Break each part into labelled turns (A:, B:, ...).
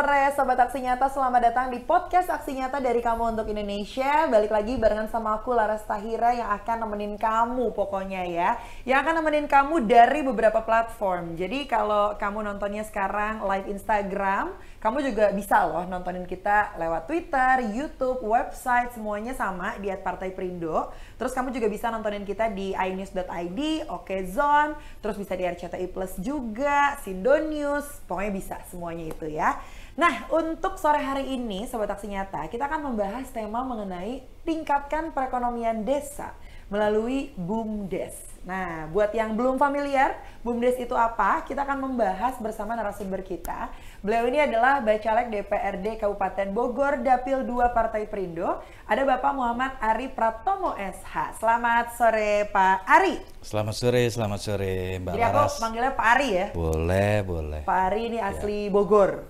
A: Sore Sobat Aksi Nyata, selamat datang di podcast Aksi Nyata dari Kamu Untuk Indonesia. Balik lagi barengan sama aku Laras Tahira yang akan nemenin kamu pokoknya ya. Yang akan nemenin kamu dari beberapa platform. Jadi kalau kamu nontonnya sekarang live Instagram Kamu juga bisa loh nontonin kita lewat Twitter, Youtube, website Semuanya sama di Partai Perindo Terus kamu juga bisa nontonin kita di inews.id, Okezone Terus bisa di RCTI Plus juga, Sindo News Pokoknya bisa semuanya itu ya. Nah, untuk sore hari ini, Sobat Aksi Nyata, kita akan membahas tema mengenai tingkatkan perekonomian desa melalui BUMDes. Nah, buat yang belum familiar, BUMDes itu apa? Kita akan membahas bersama narasumber kita. Beliau ini adalah Bacalek DPRD Kabupaten Bogor, Dapil 2 Partai Perindo. Ada Bapak Muhammad Ari Pratomo SH. Selamat sore Pak Ari.
B: Selamat sore, selamat sore Mbak
A: Jadi aku
B: Laras.
A: manggilnya Pak Ari ya?
B: Boleh, boleh.
A: Pak Ari ini asli Bogor.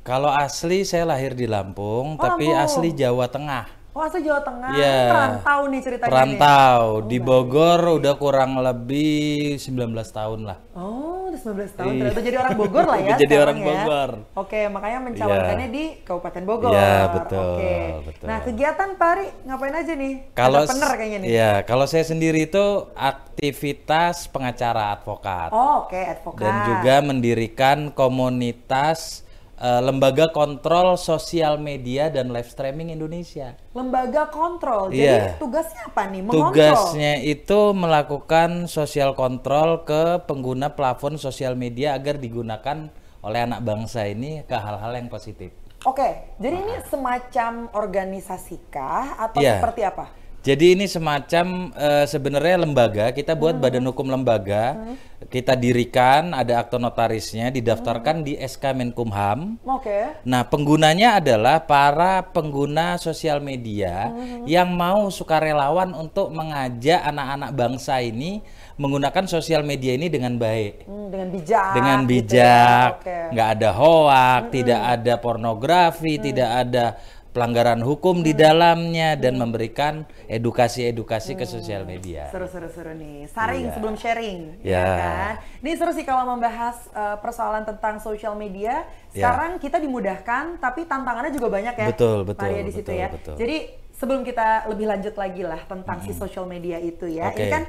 B: Kalau asli saya lahir di Lampung,
A: Oh,
B: tapi
A: Lampung.
B: asli Jawa Tengah.
A: Oh, asli Jawa Tengah.
B: Iya.
A: Perantau nih ceritanya nih.
B: Perantau di Bogor udah kurang lebih 19 tahun lah.
A: Oh, udah 19 tahun ternyata jadi orang Bogor lah ya.
B: Iya. Jadi orang
A: ya.
B: Bogor.
A: Oke, makanya mencalonkannya di Kabupaten Bogor.
B: Iya, betul,
A: Oke.
B: betul.
A: Nah, kegiatan Pak Ari ngapain aja nih?
B: Kalau
A: Entrepreneur kayaknya nih.
B: Iya, kalau saya sendiri itu aktivitas pengacara advokat
A: Oh, oke, advokat.
B: dan juga mendirikan komunitas eh, lembaga kontrol sosial media dan live streaming Indonesia.
A: lembaga kontrol. Jadi
B: Iya.
A: tugasnya apa nih? Mengontrol.
B: Tugasnya itu melakukan sosial kontrol ke pengguna platform sosial media agar digunakan oleh anak bangsa ini ke hal-hal yang positif.
A: Oke, jadi ini semacam organisasi kah atau
B: Iya.
A: seperti apa?
B: Jadi ini semacam eh, sebenarnya lembaga, kita buat
A: Hmm.
B: badan hukum lembaga, kita dirikan, ada akte notarisnya, didaftarkan di SK Menkumham.
A: Oke.
B: Nah, penggunanya adalah para pengguna sosial media
A: Hmm.
B: yang mau sukarelawan untuk mengajak anak-anak bangsa ini menggunakan sosial media ini dengan baik.
A: Hmm, dengan bijak.
B: Dengan
A: gitu
B: bijak,
A: ya. Oke.
B: nggak ada hoak, tidak ada pornografi, tidak ada pelanggaran hukum di dalamnya dan memberikan edukasi-edukasi ke sosial media.
A: Seru-seru-seru nih. Saring
B: Iya.
A: sebelum sharing,
B: Ya.
A: kan? Ini seru sih kalau membahas uh, persoalan tentang social media.
B: Ya.
A: Sekarang kita dimudahkan, tapi tantangannya juga banyak ya.
B: Betul, betul,
A: Arya di situ
B: betul,
A: ya.
B: betul.
A: Jadi sebelum kita lebih lanjut lagi lah tentang si social media itu ya. Ini
B: Oke.
A: kan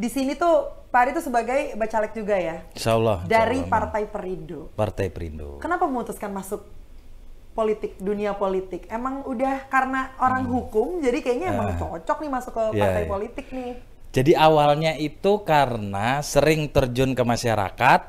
A: di sini tuh Pak Ari tuh sebagai bacalek juga ya.
B: Insya Allah. insya
A: Dari
B: Allah.
A: Partai Perindo.
B: Partai Perindo.
A: Kenapa memutuskan masuk politik, dunia politik? Emang udah karena orang hukum, jadi kayaknya emang cocok nih masuk ke
B: Hmm. Iya,
A: partai
B: iya.
A: politik nih.
B: Jadi awalnya itu karena sering terjun ke masyarakat,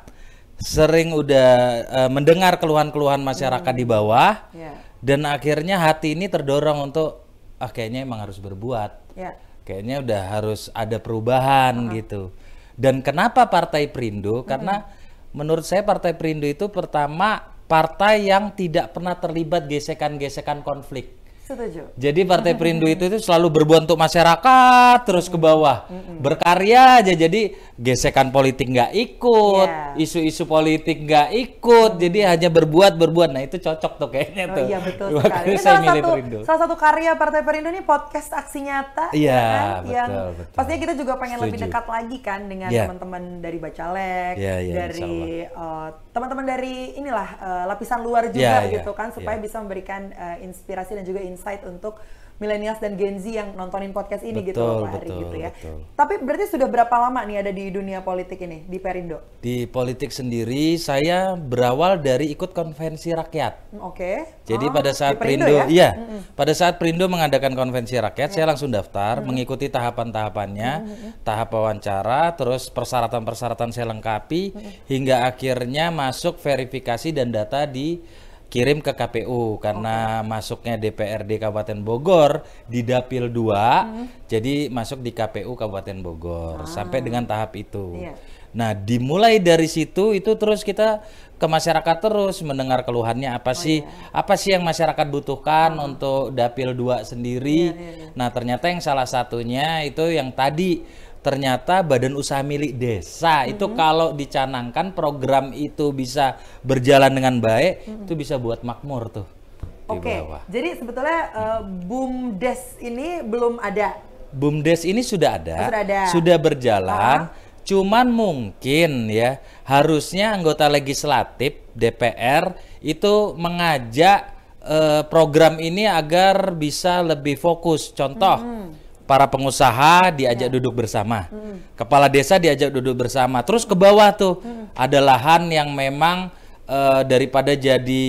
B: sering udah eh, mendengar keluhan-keluhan masyarakat di bawah,
A: Ya.
B: dan akhirnya hati ini terdorong untuk ah kayaknya emang harus berbuat,
A: Ya.
B: kayaknya udah harus ada perubahan gitu. Dan kenapa Partai Perindo? Karena menurut saya Partai Perindo itu pertama partai yang tidak pernah terlibat gesekan-gesekan konflik.
A: Setuju.
B: Jadi Partai Perindo itu, itu selalu berbuat untuk masyarakat terus ke bawah, berkarya aja. Jadi gesekan politik nggak ikut,
A: Iya.
B: isu-isu politik nggak ikut, jadi hanya berbuat berbuat. Nah itu cocok tuh kayaknya
A: Oh
B: tuh.
A: iya betul sekali. Ini
B: saya
A: salah
B: milih
A: satu
B: Perindo.
A: salah satu karya Partai Perindo ini podcast aksi nyata,
B: Iya,
A: ya kan?
B: betul,
A: yang
B: betul.
A: pastinya kita juga pengen lebih
B: Setuju.
A: dekat lagi kan dengan
B: Iya.
A: teman-teman dari Bacalek,
B: Iya, iya,
A: dari eh, teman-teman dari inilah eh, lapisan luar juga
B: Iya, iya,
A: gitu kan, supaya
B: iya.
A: bisa memberikan eh, inspirasi dan juga insight untuk milenials dan Gen Z yang nontonin podcast ini gitu
B: Betul,
A: loh Pak Ari
B: betul,
A: gitu ya.
B: betul.
A: Tapi berarti sudah berapa lama nih ada di dunia politik ini di Perindo?
B: Di politik sendiri saya berawal dari ikut konvensi rakyat.
A: Hmm, Oke.
B: Jadi
A: Oh,
B: pada
A: di
B: saat
A: Perindo
B: Perindo,
A: ya?
B: iya, pada saat Perindo mengadakan konvensi rakyat,
A: Ya.
B: saya langsung daftar, mengikuti tahapan-tahapannya, tahap wawancara, terus persyaratan-persyaratan saya lengkapi, hingga akhirnya masuk verifikasi dan data dikirim ke KPU karena masuknya DPRD Kabupaten Bogor di Dapil 2, jadi masuk di KPU Kabupaten Bogor sampai dengan tahap itu.
A: Iya.
B: Nah, dimulai dari situ itu terus kita ke masyarakat terus mendengar keluhannya apa sih? Apa sih yang masyarakat butuhkan untuk Dapil 2 sendiri? Nah, ternyata yang salah satunya itu yang tadi ternyata badan usaha milik desa itu kalau dicanangkan program itu bisa berjalan dengan baik, itu bisa buat makmur tuh
A: Oke,
B: bawah.
A: jadi sebetulnya eh, BUMDes ini belum ada.
B: BUMDes ini sudah ada,
A: Oh, sudah ada.
B: sudah berjalan. Cuman mungkin ya harusnya anggota legislatif DPR itu mengajak eh, program ini agar bisa lebih fokus. Contoh, para pengusaha diajak duduk bersama, kepala desa diajak duduk bersama, terus ke bawah tuh ada lahan yang memang eh, daripada jadi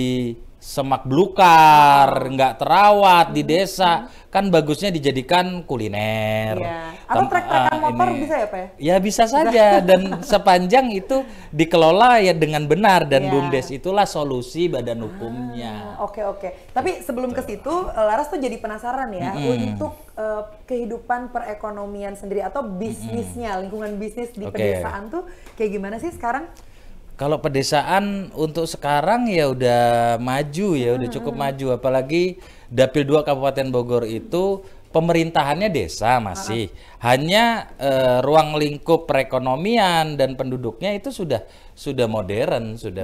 B: semak belukar, nggak terawat di desa, kan bagusnya dijadikan kuliner.
A: Iya. Atau trek-trekan
B: ah,
A: motor
B: ini.
A: bisa ya, Pak? ya?
B: Ya bisa saja dan sepanjang itu dikelola ya dengan benar dan
A: Iya.
B: BUMDes itulah solusi badan hukumnya.
A: Oke oke. Tapi sebelum ke situ, eh, Laras tuh jadi penasaran ya untuk eh, kehidupan perekonomian sendiri atau bisnisnya, lingkungan bisnis di
B: Oke.
A: pedesaan tuh kayak gimana sih sekarang?
B: Kalau pedesaan untuk sekarang ya udah maju ya, udah cukup maju apalagi Dapil 2 Kabupaten Bogor itu pemerintahannya desa masih. Hanya eh, ruang lingkup perekonomian dan penduduknya itu sudah sudah modern, sudah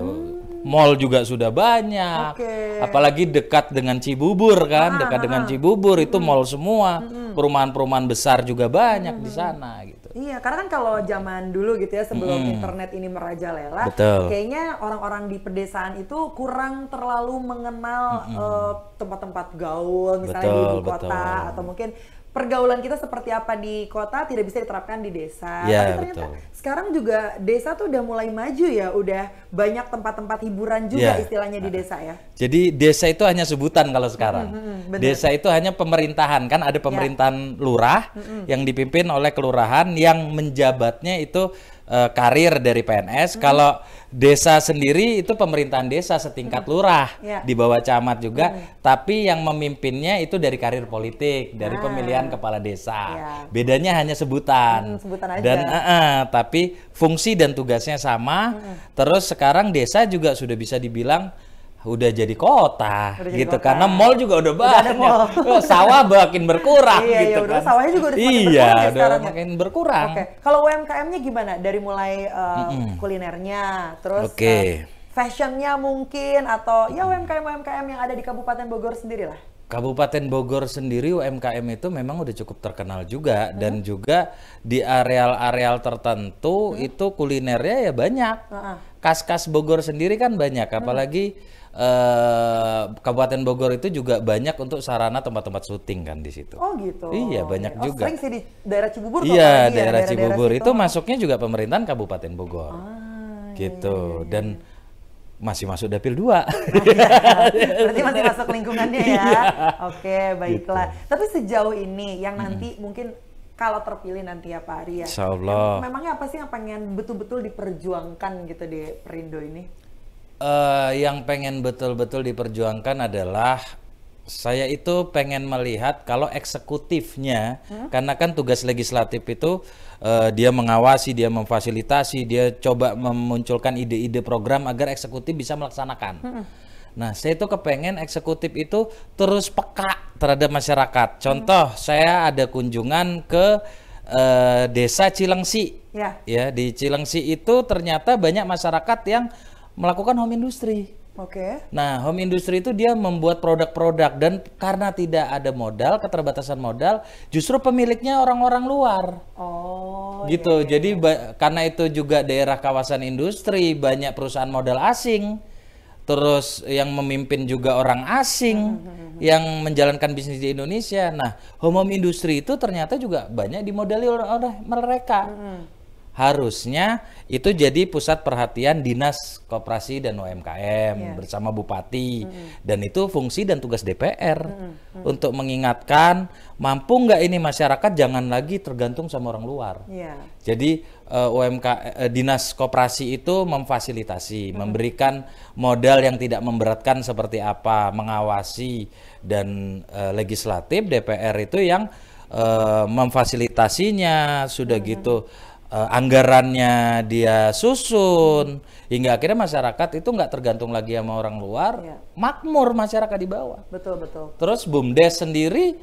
B: mall juga sudah banyak.
A: Oke.
B: Apalagi dekat dengan Cibubur kan, dekat dengan Cibubur itu mall semua. Perumahan-perumahan besar juga banyak di sana gitu.
A: Iya, karena kan kalau zaman dulu gitu ya sebelum internet ini merajalela,
B: Betul.
A: kayaknya orang-orang di pedesaan itu kurang terlalu mengenal eh, tempat-tempat gaul, misalnya di
B: Betul,
A: ibu kota
B: betul.
A: atau mungkin pergaulan kita seperti apa di kota tidak bisa diterapkan di desa.
B: Iya,
A: Tapi ternyata
B: betul.
A: sekarang juga desa tuh udah mulai maju ya, udah banyak tempat-tempat hiburan juga
B: Iya.
A: istilahnya di desa ya.
B: Jadi desa itu hanya sebutan kalau sekarang.
A: bener.
B: desa itu hanya pemerintahan kan ada pemerintahan lurah yang dipimpin oleh kelurahan yang menjabatnya itu eh, karir dari PNS. Kalau desa sendiri itu pemerintahan desa setingkat lurah
A: Ya.
B: di bawah camat juga, tapi yang memimpinnya itu dari karir politik, dari pemilihan kepala desa.
A: Ya.
B: Bedanya hanya sebutan.
A: Hmm, sebutan aja.
B: Dan eh, eh, tapi fungsi dan tugasnya sama. Terus sekarang desa juga sudah bisa dibilang udah jadi kota
A: Udah jadi
B: gitu
A: kota.
B: karena mall juga udah banyak
A: mall.
B: Oh, sawah makin berkurang
A: Iya,
B: gitu
A: iya, udah
B: kan
A: sawahnya juga udah semakin
B: iya
A: berkurang ya
B: udah
A: sekarang ya.
B: makin berkurang
A: Oke, kalau UMKM-nya gimana? Dari mulai uh, kulinernya, terus
B: Oke.
A: uh, fashionnya mungkin atau ya UMKM UMKM yang ada di Kabupaten Bogor sendiri lah.
B: Kabupaten Bogor sendiri UMKM itu memang udah cukup terkenal juga
A: Hmm.
B: dan juga di areal-areal tertentu itu kulinernya ya banyak. Kas-kas Bogor sendiri kan banyak,
A: Hmm.
B: Eh, Kabupaten Bogor itu juga banyak untuk sarana tempat-tempat syuting kan di situ.
A: Oh gitu.
B: Iya, banyak
A: Oh,
B: juga.
A: Sering sih di daerah Cibubur.
B: Iya,
A: ya,
B: daerah
A: daerah-daerah
B: Cibubur
A: situ.
B: itu masuknya juga pemerintahan Kabupaten Bogor.
A: Ah,
B: gitu.
A: iya,
B: Dan masih masuk dapil 2.
A: Berarti masih masuk lingkungannya ya.
B: Iya.
A: Oke, baiklah.
B: Gitu.
A: Tapi sejauh ini yang nanti mungkin kalau terpilih nanti ya Pak Ari ya.
B: Insya Allah.
A: Memangnya apa sih yang pengen betul-betul diperjuangkan gitu di Perindo ini?
B: Eh, yang pengen betul-betul diperjuangkan adalah saya itu pengen melihat kalau eksekutifnya, karena kan tugas legislatif itu eh, dia mengawasi, dia memfasilitasi, dia coba memunculkan ide-ide program agar eksekutif bisa melaksanakan. Nah, saya itu kepengen eksekutif itu terus peka terhadap masyarakat. Contoh, saya ada kunjungan ke eh, desa Cilengsi.
A: Ya.
B: Ya, di Cilengsi itu ternyata banyak masyarakat yang melakukan home industry.
A: Oke.
B: Nah, home industry itu dia membuat produk-produk dan karena tidak ada modal, keterbatasan modal, justru pemiliknya orang-orang luar.
A: Oh.
B: gitu. Jadi ba- karena itu juga daerah kawasan industri, banyak perusahaan modal asing. Terus yang memimpin juga orang asing yang menjalankan bisnis di Indonesia. Nah, home home industry itu ternyata juga banyak dimodali oleh oleh mereka. Harusnya itu jadi pusat perhatian Dinas Koperasi dan UMKM bersama Bupati. Dan itu fungsi dan tugas DPR untuk mengingatkan mampu nggak ini masyarakat? Jangan lagi tergantung sama orang luar.
A: Iya.
B: Jadi eh, UMK eh, Dinas Koperasi itu memfasilitasi, memberikan modal yang tidak memberatkan seperti apa, mengawasi dan eh, legislatif DPR itu yang eh, memfasilitasinya. Sudah gitu eh, anggarannya dia susun hingga akhirnya masyarakat itu nggak tergantung lagi sama orang luar,
A: Iya.
B: makmur masyarakat di bawah.
A: Betul betul.
B: Terus BUMDes sendiri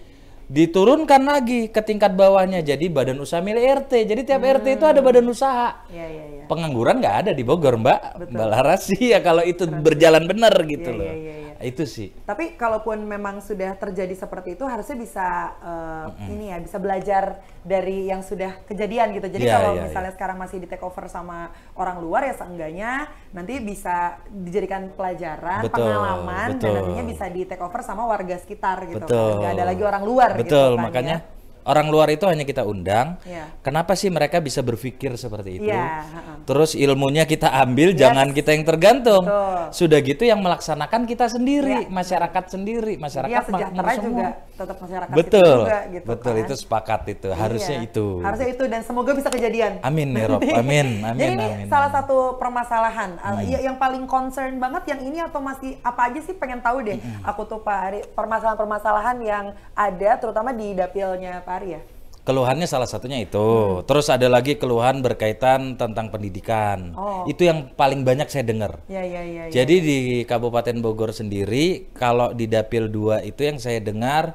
B: diturunkan lagi ke tingkat bawahnya jadi badan usaha milik RT. Jadi tiap RT itu ada badan usaha.
A: Iya iya iya.
B: Pengangguran nggak ada di Bogor, Mbak. Mbak Laras ya kalau itu berjalan benar gitu
A: Iya,
B: loh.
A: iya, iya, iya.
B: Itu sih.
A: Tapi kalaupun memang sudah terjadi seperti itu harusnya bisa uh, ini ya bisa belajar dari yang sudah kejadian gitu. Jadi
B: Iya,
A: kalau
B: iya,
A: misalnya sekarang masih di take over sama orang luar ya seenggaknya nanti bisa dijadikan pelajaran,
B: Betul,
A: pengalaman dan
B: betul.
A: nantinya bisa di take over sama warga sekitar gitu.
B: Betul.
A: Nggak ada lagi orang luar gitu
B: Betul,
A: kan,
B: makanya
A: ya.
B: Orang luar itu hanya kita undang.
A: Iya.
B: Kenapa sih mereka bisa berpikir seperti itu?
A: Iya, heeh.
B: Terus ilmunya kita ambil,
A: Yes.
B: jangan kita yang tergantung.
A: Betul.
B: Sudah gitu yang melaksanakan kita sendiri,
A: Iya.
B: masyarakat sendiri, masyarakat
A: Iya
B: makmur
A: sejahtera
B: semua.
A: juga tetap masyarakat kita
B: Betul,
A: juga gitu
B: betul
A: kan.
B: itu sepakat itu. Harusnya
A: Iya,
B: itu.
A: Harusnya itu dan semoga bisa kejadian.
B: Amin ya Rob, amin, amin,
A: Jadi ini
B: amin.
A: salah
B: amin.
A: satu permasalahan
B: Hmm.
A: ya- yang paling concern banget yang ini atau masih apa aja sih pengen tahu deh.
B: Hmm.
A: Aku tuh Pak Ari permasalahan-permasalahan yang ada terutama di dapilnya Pak Ari ya.
B: Keluhannya salah satunya itu.
A: Hmm.
B: Terus ada lagi keluhan berkaitan tentang pendidikan.
A: Oh.
B: Itu yang paling banyak saya dengar.
A: Ya ya ya. ya.
B: Jadi di Kabupaten Bogor sendiri, kalau di Dapil 2 itu yang saya dengar,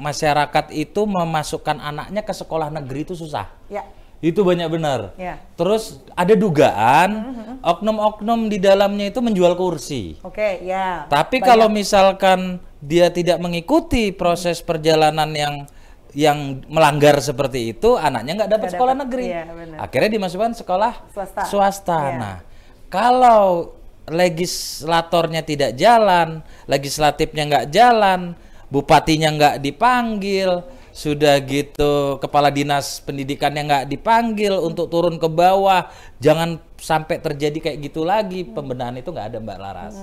B: masyarakat itu memasukkan anaknya ke sekolah negeri itu susah.
A: Ya.
B: Itu banyak benar.
A: Ya.
B: Terus ada dugaan oknum-oknum di dalamnya itu menjual kursi.
A: Oke, ya.
B: Tapi
A: Banyak.
B: kalau misalkan dia tidak mengikuti proses perjalanan yang yang melanggar seperti itu, anaknya nggak dapat sekolah
A: dapat,
B: negeri.
A: iya.
B: Akhirnya dimasukkan sekolah
A: Swasta. Iya.
B: Nah, kalau legislatornya tidak jalan, legislatifnya nggak jalan, bupatinya nggak dipanggil, sudah gitu kepala dinas pendidikannya nggak dipanggil untuk turun ke bawah, jangan sampai terjadi kayak gitu lagi. Pembenahan itu nggak ada Mbak Laras.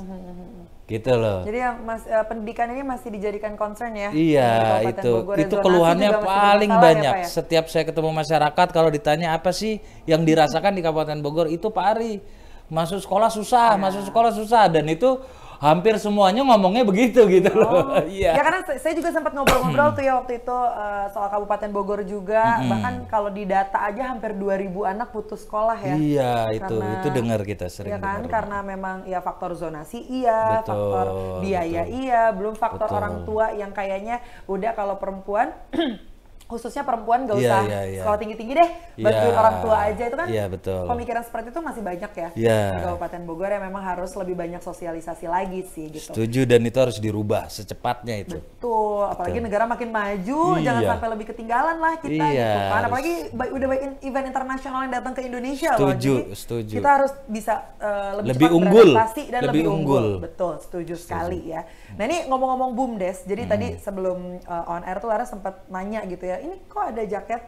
B: Gitu loh.
A: Jadi yang mas, eh, pendidikan ini masih dijadikan concern ya.
B: Iya itu
A: Bogor.
B: Itu keluhannya paling
A: ya,
B: banyak.
A: Pak, ya?
B: Setiap saya ketemu masyarakat kalau ditanya apa sih yang dirasakan di Kabupaten Bogor itu Pak Ari masuk sekolah susah,
A: Iya.
B: masuk sekolah susah dan itu hampir semuanya ngomongnya begitu gitu loh. Iya.
A: Ya karena saya- juga sempat ngobrol-ngobrol tuh ya waktu itu eh, soal Kabupaten Bogor juga. Bahkan kalau di data aja hampir 2000 anak putus sekolah ya.
B: Iya itu
A: Karena-
B: itu dengar kita sering
A: Iya kan
B: dengar.
A: karena memang ya faktor zonasi iya,
B: Betul,
A: faktor biaya
B: betul.
A: iya, belum faktor
B: Betul.
A: orang tua yang kayaknya udah kalau perempuan khususnya perempuan gak
B: Iya,
A: usah
B: iya, iya.
A: sekolah tinggi-tinggi deh, bantuin
B: Iya,
A: orang tua aja itu kan
B: iya, betul.
A: pemikiran seperti itu masih banyak ya
B: Iya.
A: di Kabupaten Bogor ya memang harus lebih banyak sosialisasi lagi sih gitu.
B: Setuju dan itu harus dirubah secepatnya itu.
A: Betul, apalagi negara makin maju,
B: Iya.
A: jangan sampai lebih ketinggalan lah kita
B: Iya,
A: gitu kan.
B: harus.
A: Apalagi ba- udah banyak event internasional yang datang ke Indonesia loh.
B: Setuju,
A: Jadi
B: setuju.
A: Kita harus bisa uh, lebih,
B: Lebih
A: cepat
B: unggul,
A: dan
B: lebih
A: lebih, unggul.
B: unggul.
A: Betul, setuju, sekali ya. Nah ini ngomong-ngomong BUMDes, jadi tadi sebelum uh, on air tuh Lara sempat nanya gitu ya, ini kok ada jaket?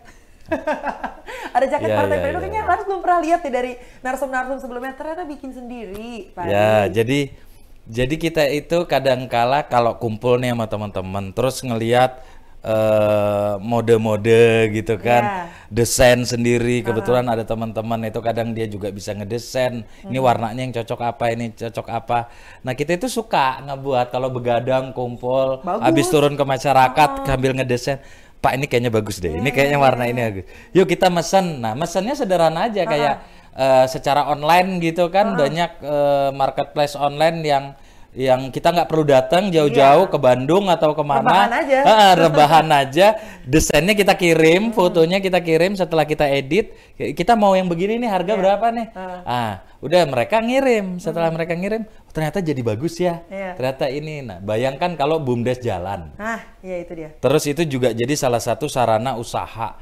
A: ada jaket
B: Iya,
A: partai
B: iya,
A: Perindo
B: iya,
A: kayaknya
B: iya.
A: Laras belum pernah lihat ya dari narsum-narsum sebelumnya ternyata bikin sendiri Pak
B: Ya,
A: Adi.
B: jadi jadi kita itu kadang-kala kalau kumpul nih sama teman-teman terus ngelihat eh, mode-mode gitu kan,
A: Iya.
B: desain sendiri. Kebetulan ada teman-teman itu kadang dia juga bisa ngedesain. Ini warnanya yang cocok apa, ini cocok apa. Nah, kita itu suka ngebuat kalau begadang kumpul,
A: Bagus.
B: habis turun ke masyarakat sambil ngedesain. Pak ini kayaknya bagus deh. Ini kayaknya warna ini bagus. Yuk kita mesen. Nah, mesennya sederhana aja kayak eh, secara online gitu kan banyak eh, marketplace online yang yang kita nggak perlu datang jauh-jauh ke Bandung atau ke mana
A: Rebahan aja.
B: Ah, rebahan aja. Desainnya kita kirim fotonya kita kirim setelah kita edit kita mau yang begini nih harga berapa nih? Ah. Udah mereka ngirim. Setelah mereka ngirim "Oh, ternyata jadi bagus ya.
A: Iya.
B: ternyata ini. Nah bayangkan kalau bumdes jalan.
A: Nah, ya itu dia.
B: Terus itu juga jadi salah satu sarana usaha.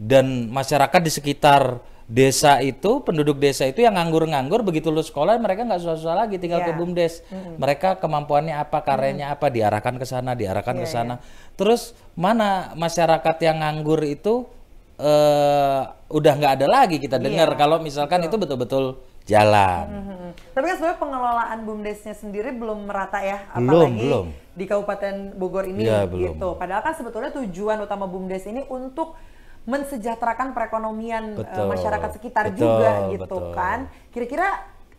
B: Dan masyarakat di sekitar desa itu, penduduk desa itu yang nganggur-nganggur begitu lulus sekolah mereka nggak susah-susah lagi tinggal ke
A: Ya.
B: bumdes. Mereka kemampuannya apa, karyanya apa, diarahkan ke sana, diarahkan
A: Iya,
B: ke sana. Terus mana masyarakat yang nganggur itu eh udah nggak ada lagi kita dengar
A: Iya,
B: kalau misalkan itu betul-betul jalan.
A: Mhm. Tapi kan sebenarnya pengelolaan BUMDesnya sendiri belum merata ya,
B: Belum,
A: apalagi
B: belum.
A: di Kabupaten Bogor ini
B: Iya, belum.
A: gitu. Padahal kan sebetulnya tujuan utama BUMDes ini untuk mensejahterakan perekonomian eh,
B: Betul,
A: masyarakat sekitar
B: betul,
A: juga gitu
B: betul.
A: kan. Kira-kira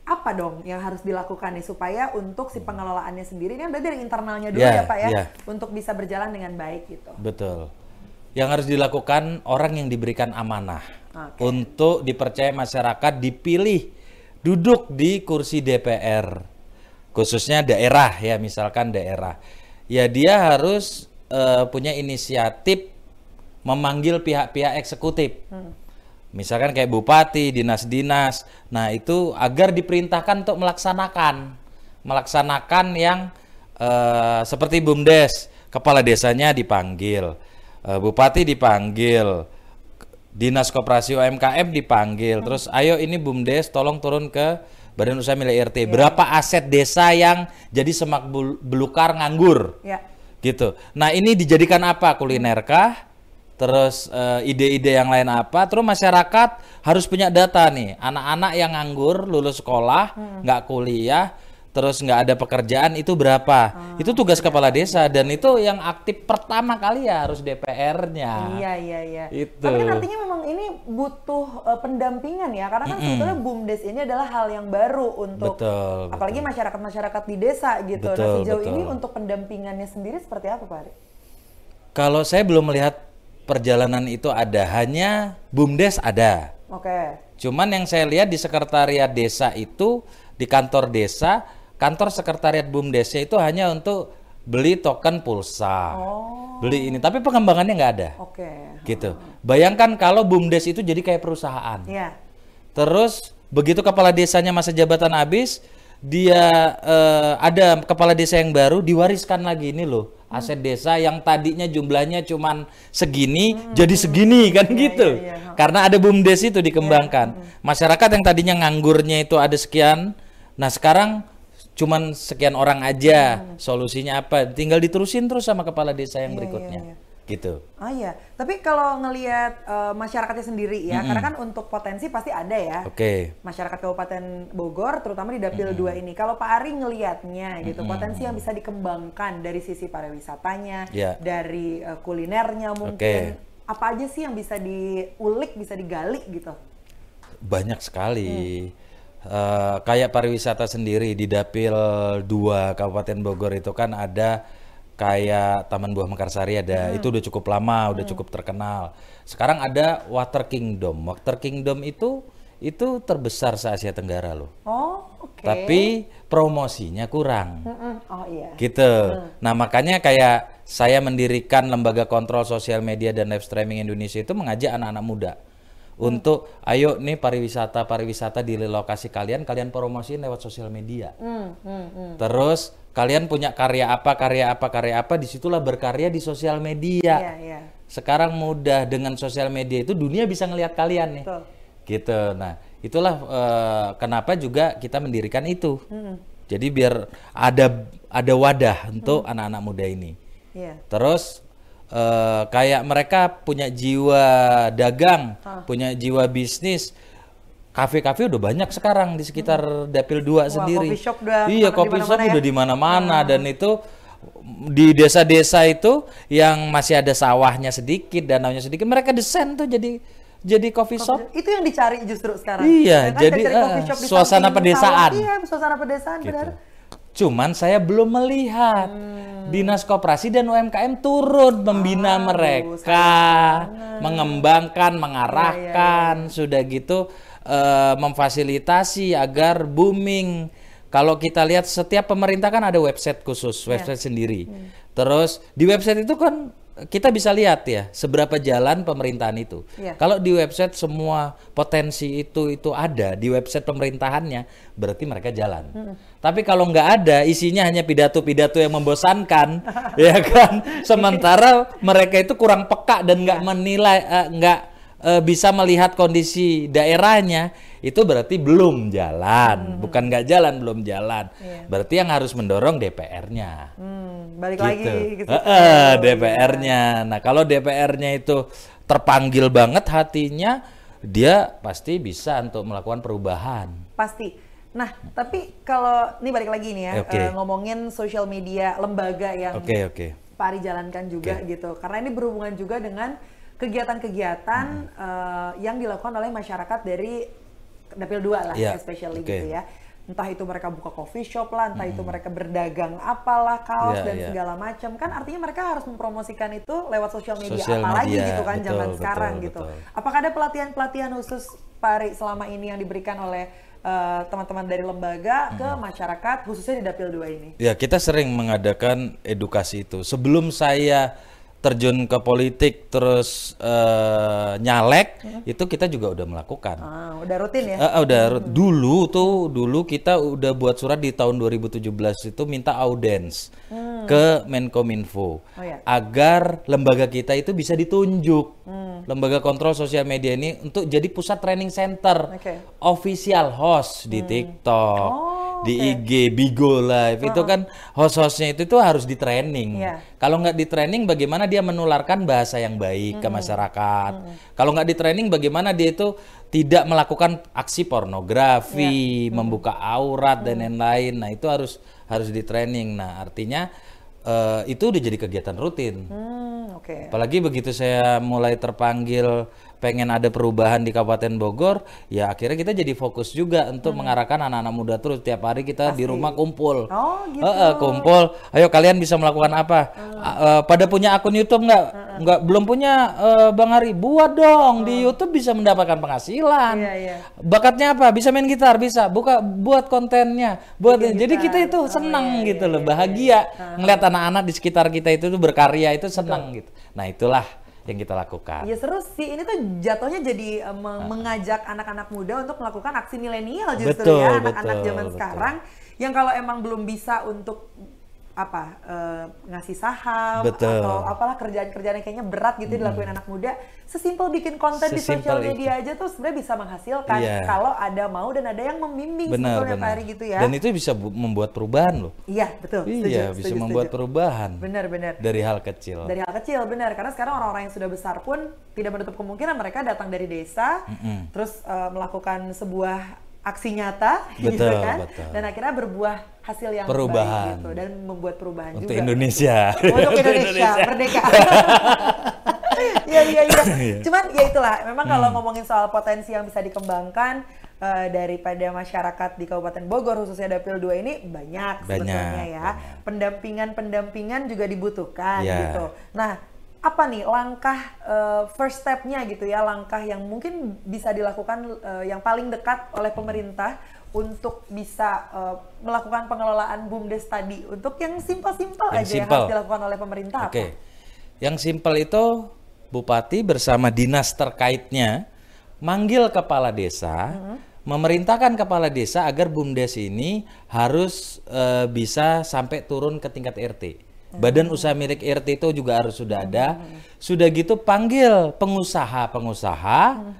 A: apa dong yang harus dilakukan nih supaya untuk si pengelolaannya sendiri ini berarti dari internalnya dulu
B: Iya,
A: ya Pak ya
B: iya.
A: untuk bisa berjalan dengan baik gitu.
B: Betul. Yang harus dilakukan orang yang diberikan amanah
A: Oke.
B: untuk dipercaya masyarakat dipilih duduk di kursi DPR, khususnya daerah ya, misalkan daerah. Ya dia harus eh, punya inisiatif memanggil pihak-pihak eksekutif. Misalkan kayak bupati, dinas-dinas. Nah, itu agar diperintahkan untuk melaksanakan melaksanakan yang eh, seperti BUMDes, kepala desanya dipanggil, eh, bupati dipanggil, dinas koperasi UMKM dipanggil, terus ayo ini BUMDes tolong turun ke Badan Usaha Milik RT. Berapa aset desa yang jadi semak belukar nganggur?
A: Ya.
B: gitu. Nah ini dijadikan apa? Kuliner kah? Terus eh, ide-ide yang lain apa? Terus masyarakat harus punya data nih. Anak-anak yang nganggur, lulus sekolah, nggak kuliah, terus nggak ada pekerjaan itu berapa? itu tugas kepala desa dan itu yang aktif pertama kali ya harus DPR-nya.
A: Iya iya iya.
B: Itu.
A: Tapi kan artinya memang ini butuh eh, pendampingan ya, karena kan sebetulnya bumdes ini adalah hal yang baru untuk
B: Betul,
A: apalagi masyarakat-masyarakat di desa gitu. nah
B: Betul,
A: sejauh
B: betul.
A: ini untuk pendampingannya sendiri seperti apa Pak Ari?
B: Kalau saya belum melihat perjalanan itu ada, hanya BUMDes ada.
A: Oke.
B: Cuman yang saya lihat di sekretariat desa itu di kantor desa, kantor sekretariat BUMDesnya itu hanya untuk beli token pulsa.
A: Oh.
B: Beli ini, tapi pengembangannya nggak ada.
A: Oke.
B: Gitu. Bayangkan kalau BUMDes itu jadi kayak perusahaan.
A: Iya.
B: Terus begitu kepala desanya masa jabatan habis, dia eh, ada kepala desa yang baru diwariskan lagi ini loh aset desa yang tadinya jumlahnya cuman segini jadi segini kan gitu.
A: iya, iya.
B: Karena ada bumdes itu dikembangkan. Masyarakat yang tadinya nganggurnya itu ada sekian, nah sekarang cuman sekian orang aja. Solusinya apa? Tinggal diterusin terus sama kepala desa yang
A: Iya,
B: berikutnya.
A: iya,
B: Gitu.
A: Oh iya, tapi kalau ngelihat eh, masyarakatnya sendiri ya, karena kan untuk potensi pasti ada ya.
B: Oke.
A: Masyarakat Kabupaten Bogor, terutama di Dapil 2 ini. Kalau Pak Ari ngelihatnya gitu, potensi yang bisa dikembangkan dari sisi pariwisatanya,
B: Ya.
A: dari eh, kulinernya mungkin.
B: Oke.
A: Apa aja sih yang bisa diulik, bisa digali gitu?
B: Banyak sekali. Eh, kayak pariwisata sendiri di Dapil 2 Kabupaten Bogor itu kan ada kayak Taman Buah Mekarsari ada. Itu udah cukup lama, udah cukup terkenal. Sekarang ada Water Kingdom. Water Kingdom itu itu terbesar se Asia Tenggara loh.
A: Oh, oke.
B: Tapi promosinya kurang.
A: Mm-mm. Oh iya.
B: Gitu. Nah, makanya kayak saya mendirikan lembaga kontrol sosial media dan live streaming Indonesia itu mengajak anak-anak muda untuk ayo nih pariwisata pariwisata di lokasi kalian kalian promosiin lewat sosial media.
A: Hmm, hmm, hmm.
B: Terus kalian punya karya apa karya apa karya apa di situlah berkarya di sosial media.
A: Iya, iya.
B: Sekarang mudah dengan sosial media itu dunia bisa ngelihat kalian nih.
A: Betul.
B: Gitu. Nah, itulah eh, kenapa juga kita mendirikan itu. Jadi biar ada ada wadah untuk anak-anak muda ini.
A: Iya.
B: Terus eh, kayak mereka punya jiwa dagang, punya jiwa bisnis. Kafe-kafe udah banyak sekarang di sekitar Dapil 2 sendiri.
A: coffee shop udah
B: iya,
A: di
B: shop
A: ya?
B: udah di mana-mana dan itu di desa-desa itu yang masih ada sawahnya sedikit, danaunya sedikit, mereka desain tuh jadi jadi coffee shop.
A: Itu yang dicari justru sekarang.
B: Iya,
A: Ya kan,
B: jadi,
A: di
B: suasana pedesaan.
A: sawah. Iya, suasana pedesaan benar.
B: Gitu. Cuman saya belum melihat
A: Hmm.
B: Dinas Koperasi dan UMKM turun membina mereka, mengembangkan, mengarahkan, sudah gitu eh, memfasilitasi agar booming. Kalau kita lihat setiap pemerintah kan ada website khusus,
A: Iya.
B: website sendiri.
A: Hmm.
B: Terus di website itu kan kita bisa lihat ya seberapa jalan pemerintahan itu.
A: Iya.
B: Kalau di website semua potensi itu itu ada di website pemerintahannya, berarti mereka jalan. Tapi kalau nggak ada, isinya hanya pidato-pidato yang membosankan, ya kan. Sementara mereka itu kurang peka dan nggak menilai, eh, nggak eh, bisa melihat kondisi daerahnya, itu berarti belum jalan. Bukan nggak jalan, belum jalan.
A: Iya.
B: Berarti yang harus mendorong DPR-nya
A: Hmm, balik
B: gitu.
A: lagi gitu.
B: Heeh,
A: Oh,
B: DPR-nya. Nah, kalau DPR-nya itu terpanggil banget hatinya, dia pasti bisa untuk melakukan perubahan.
A: Pasti. Nah, tapi kalau ini balik lagi nih ya,
B: Oke.
A: eh, ngomongin sosial media lembaga yang
B: Oke, oke.
A: Pak Ari jalankan juga gitu. Karena ini berhubungan juga dengan kegiatan-kegiatan eh, yang dilakukan oleh masyarakat dari Dapil 2 lah,
B: Iya,
A: especially
B: oke.
A: gitu ya. Entah itu mereka buka coffee shop lah, entah itu mereka berdagang apalah, kaos
B: Iya,
A: dan
B: iya.
A: segala macam. Kan artinya mereka harus mempromosikan itu lewat sosial media,
B: Sosial
A: apalagi
B: media,
A: gitu kan
B: betul,
A: zaman
B: betul,
A: sekarang gitu.
B: betul.
A: Apakah ada pelatihan-pelatihan khusus Pak Ari selama ini yang diberikan oleh eh, teman-teman dari lembaga ke masyarakat khususnya di Dapil 2 ini?
B: Ya, kita sering mengadakan edukasi itu. Sebelum saya terjun ke politik terus uh, nyalek hmm. itu kita juga udah melakukan.
A: Ah, udah rutin ya?
B: Uh, udah hmm. dulu tuh dulu kita udah buat surat di tahun 2017 itu minta audiens hmm. ke Menkominfo oh, ya. agar lembaga kita itu bisa ditunjuk. Hmm. Lembaga kontrol sosial media ini untuk jadi pusat training center okay. official host di hmm. TikTok. Oh di IG Bigo Live uh -huh. itu kan host-hostnya itu tuh harus di training. Yeah. Kalau nggak di training, bagaimana dia menularkan bahasa yang baik hmm. ke masyarakat? Hmm. Kalau nggak di training, bagaimana dia itu tidak melakukan aksi pornografi, yeah. membuka aurat hmm. dan lain-lain. Nah itu harus harus di training. Nah artinya uh, itu udah jadi kegiatan rutin. Hmm, Okay. Apalagi begitu saya mulai terpanggil pengen ada perubahan di Kabupaten Bogor, ya akhirnya kita jadi fokus juga untuk hmm. mengarahkan anak-anak muda terus tiap hari kita Pasti. di rumah kumpul.
A: Oh, gitu.
B: Uh, uh, kumpul. Ayo kalian bisa melakukan apa? Hmm. Uh, pada punya akun YouTube nggak? Hmm. Nggak belum punya uh, Bang Ari, buat dong hmm. di YouTube bisa mendapatkan penghasilan. Yeah, yeah. Bakatnya apa? Bisa main gitar, bisa. Buka buat kontennya, buat Bikin jadi kita itu senang oh, iya, gitu iya, loh, iya, bahagia iya. ngeliat anak-anak di sekitar kita itu tuh berkarya itu senang gitu. Nah, itulah yang kita lakukan.
A: Ya seru sih. Ini tuh jatuhnya jadi uh, meng mengajak anak-anak muda untuk melakukan aksi milenial justru betul, ya anak-anak zaman betul. sekarang yang kalau emang belum bisa untuk apa uh, ngasih saham Betul. atau apalah kerjaan-kerjaan yang kayaknya berat gitu hmm. dilakuin anak muda sesimpel bikin konten sesimpel di sosial media itu. aja tuh sebenarnya bisa menghasilkan yeah. kalau ada mau dan ada yang membimbing benar, sebetulnya benar. Pak Ari gitu ya
B: dan itu bisa membuat perubahan loh
A: iya betul
B: setuju, iya setuju, bisa setuju, membuat setuju. perubahan
A: benar-benar
B: dari hal kecil
A: dari hal kecil benar karena sekarang orang-orang yang sudah besar pun tidak menutup kemungkinan mereka datang dari desa mm -hmm. terus uh, melakukan sebuah aksi nyata
B: gitu betul, gitu kan
A: betul. dan akhirnya berbuah hasil yang
B: perubahan
A: baik gitu dan membuat perubahan
B: untuk
A: juga
B: Indonesia
A: untuk Indonesia, Indonesia. merdeka Iya iya iya. Cuman ya itulah, memang hmm. kalau ngomongin soal potensi yang bisa dikembangkan uh, daripada masyarakat di Kabupaten Bogor khususnya Dapil 2 ini banyak, banyak sebetulnya ya. Pendampingan-pendampingan juga dibutuhkan yeah. gitu. Nah, apa nih langkah uh, first stepnya gitu ya langkah yang mungkin bisa dilakukan uh, yang paling dekat oleh pemerintah untuk bisa uh, melakukan pengelolaan bumdes tadi untuk yang simpel-simpel aja simple. yang harus dilakukan oleh pemerintah
B: Oke. Okay. Yang simpel itu bupati bersama dinas terkaitnya manggil kepala desa mm -hmm. memerintahkan kepala desa agar bumdes ini harus uh, bisa sampai turun ke tingkat RT Badan usaha milik RT itu juga harus sudah ada. Sudah gitu panggil pengusaha-pengusaha hmm.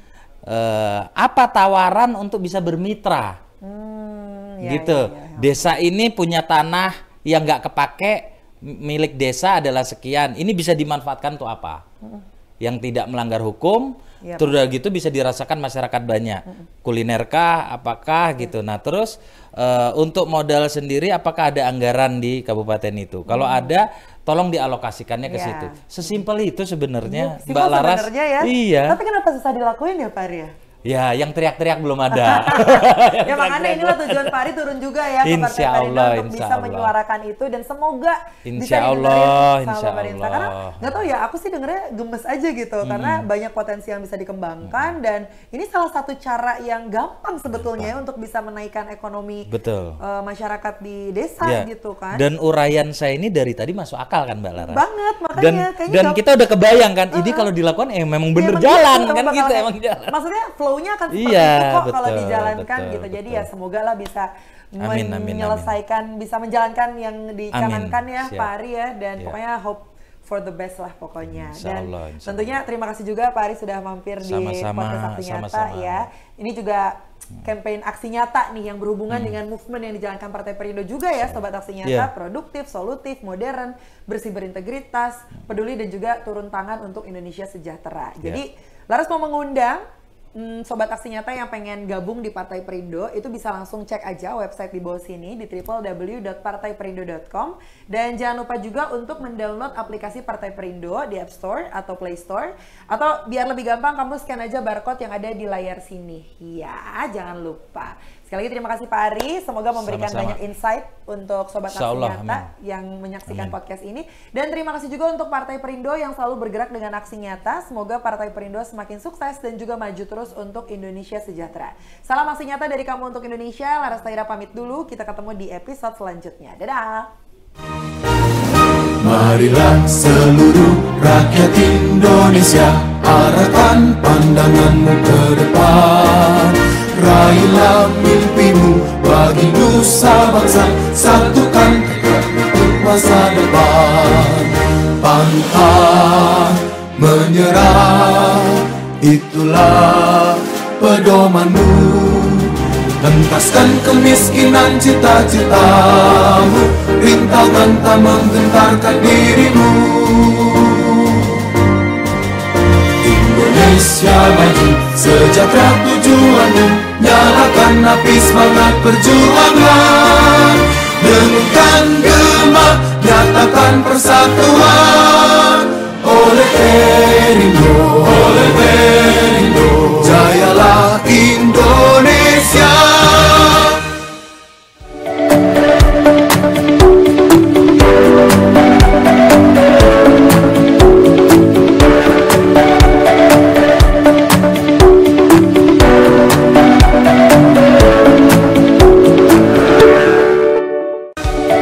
B: eh, apa tawaran untuk bisa bermitra. Hmm, ya, gitu. Ya, ya, ya. Desa ini punya tanah yang nggak kepake milik desa adalah sekian. Ini bisa dimanfaatkan untuk apa? Hmm. Yang tidak melanggar hukum, Yep. Terus udah gitu bisa dirasakan masyarakat banyak. Mm Kulinerkah, apakah gitu. Nah terus uh, untuk modal sendiri, apakah ada anggaran di kabupaten itu? Kalau mm. ada, tolong dialokasikannya ke yeah. situ. Sesimpel itu sebenarnya,
A: Mbak Laras. ya.
B: Iya.
A: Tapi kenapa susah dilakuin ya Pak Arya?
B: Ya, yang teriak-teriak belum ada.
A: ya makanya inilah tujuan Pak Ari turun juga ya ke Partai Perindo untuk bisa Allah. menyuarakan itu dan semoga
B: insya
A: bisa
B: Allah,
A: sama insya pemerintah. Allah. Karena nggak tahu ya, aku sih dengernya gemes aja gitu hmm. karena banyak potensi yang bisa dikembangkan hmm. dan ini salah satu cara yang gampang sebetulnya gampang. untuk bisa menaikkan ekonomi
B: Betul.
A: Uh, masyarakat di desa ya. gitu kan.
B: Dan uraian saya ini dari tadi masuk akal kan Mbak Lara.
A: Banget, makanya
B: dan, dan kita udah kebayang kan, uh -huh. ini kalau dilakukan eh memang bener ya, jalan kan gitu emang jalan.
A: Maksudnya flow flow-nya akan seperti iya, itu kok kalau dijalankan betul, gitu. Jadi ya semoga lah bisa amin, amin, menyelesaikan, amin. bisa menjalankan yang dicanangkan ya Siap. Pak Ari ya. Dan yeah. pokoknya hope for the best lah pokoknya. Insya Dan Allah, insya tentunya terima kasih juga Pak Ari sudah mampir sama, di podcast Aksi Nyata ya. Ini juga campaign aksi nyata nih yang berhubungan hmm. dengan movement yang dijalankan Partai Perindo juga ya sobat aksi nyata yeah. produktif, solutif, modern, bersih berintegritas, peduli dan juga turun tangan untuk Indonesia sejahtera. Jadi yeah. Laras mau mengundang hmm, sobat aksi nyata yang pengen gabung di Partai Perindo itu bisa langsung cek aja website di bawah sini di www.partaiperindo.com dan jangan lupa juga untuk mendownload aplikasi Partai Perindo di App Store atau Play Store atau biar lebih gampang kamu scan aja barcode yang ada di layar sini. Ya, jangan lupa. Sekali lagi terima kasih Pak Ari, semoga memberikan Sama-sama. banyak insight untuk sobat aksi nyata yang menyaksikan amin. podcast ini dan terima kasih juga untuk Partai Perindo yang selalu bergerak dengan aksi nyata. Semoga Partai Perindo semakin sukses dan juga maju terus untuk Indonesia sejahtera. Salam aksi nyata dari kamu untuk Indonesia. Laras Taira pamit dulu. Kita ketemu di episode selanjutnya. Dadah.
C: Marilah seluruh rakyat Indonesia Arahkan pandanganmu ke depan Raihlah mimpimu bagi nusa bangsa. Satukan untuk masa depan. Pantang menyerah. Itulah pedomanmu. Hentaskan kemiskinan cita-citamu. Rintangan tak menggentarkan dirimu. Indonesia maju Sejahtera tujuanmu Nyalakan api semangat perjuangan. Dengarkan gema, nyatakan persatuan. Oleh Perindo, oleh Perindo Jayalah Indonesia.